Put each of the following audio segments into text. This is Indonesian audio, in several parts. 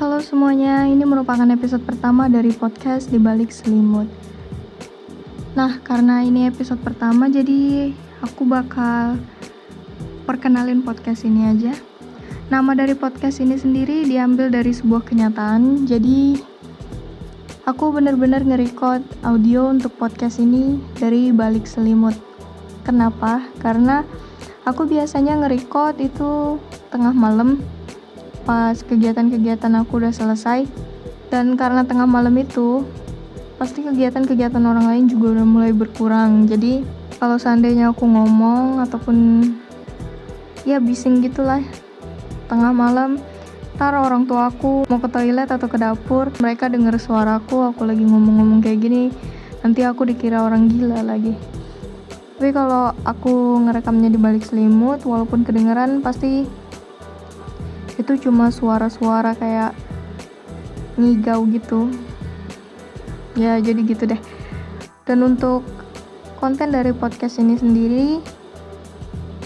Halo semuanya, ini merupakan episode pertama dari podcast di balik selimut. Nah, karena ini episode pertama, jadi aku bakal perkenalin podcast ini aja. Nama dari podcast ini sendiri diambil dari sebuah kenyataan, jadi aku bener-bener nge-record audio untuk podcast ini dari balik selimut. Kenapa? Karena aku biasanya nge-record itu tengah malam pas kegiatan-kegiatan aku udah selesai. Dan karena tengah malam itu pasti kegiatan-kegiatan orang lain juga udah mulai berkurang. Jadi kalau seandainya aku ngomong ataupun ya bising gitulah tengah malam ntar orang tua aku mau ke toilet atau ke dapur mereka denger suaraku aku lagi ngomong-ngomong kayak gini nanti aku dikira orang gila lagi. Tapi kalau aku ngerekamnya di balik selimut walaupun kedengeran pasti itu cuma suara-suara kayak ngigau gitu. Ya jadi gitu deh. Dan untuk konten dari podcast ini sendiri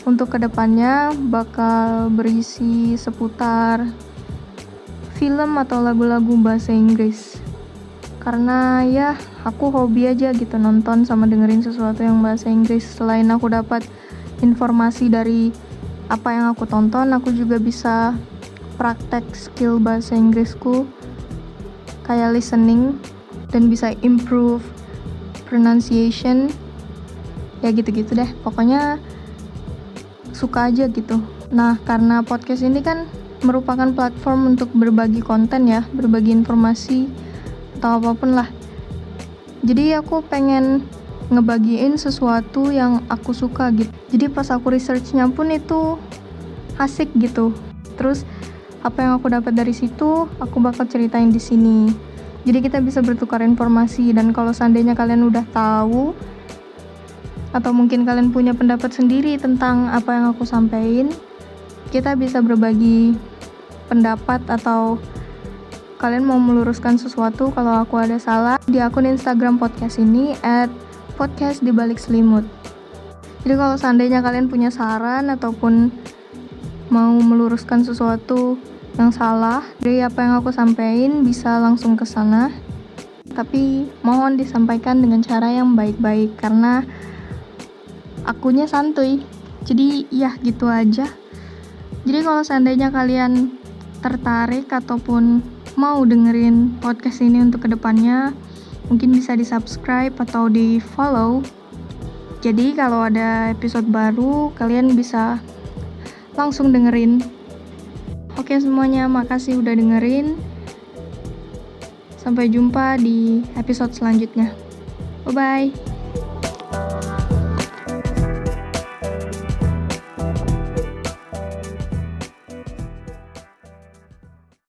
untuk ke depannya bakal berisi seputar film atau lagu-lagu bahasa Inggris. Karena ya aku hobi aja gitu nonton sama dengerin sesuatu yang bahasa Inggris. Selain aku dapat informasi dari apa yang aku tonton aku juga bisa praktek skill bahasa Inggrisku kayak listening dan bisa improve pronunciation. Ya gitu-gitu deh. Pokoknya suka aja gitu. Nah karena podcast ini kan merupakan platform untuk berbagi konten ya berbagi informasi atau apa pun lah. Jadi aku pengen ngebagiin sesuatu yang aku suka gitu. Jadi pas aku researchnya pun itu asik gitu. Terus apa yang aku dapat dari situ aku bakal ceritain di sini. Jadi kita bisa bertukar informasi dan kalau seandainya kalian udah tahu atau mungkin kalian punya pendapat sendiri tentang apa yang aku sampaikan kita bisa berbagi pendapat atau kalian mau meluruskan sesuatu kalau aku ada salah di akun Instagram podcast ini at podcast di balik selimut. Jadi kalau seandainya kalian punya saran ataupun mau meluruskan sesuatu yang salah dari apa yang aku sampaikan bisa langsung ke sana. Tapi mohon disampaikan dengan cara yang baik-baik karena akunya santuy. Jadi ya gitu aja. Jadi kalau seandainya kalian tertarik ataupun mau dengerin podcast ini untuk ke depannya mungkin bisa di subscribe atau di follow jadi kalau ada episode baru kalian bisa langsung dengerin Oke semuanya, makasih udah dengerin. Sampai jumpa di episode selanjutnya. Bye bye.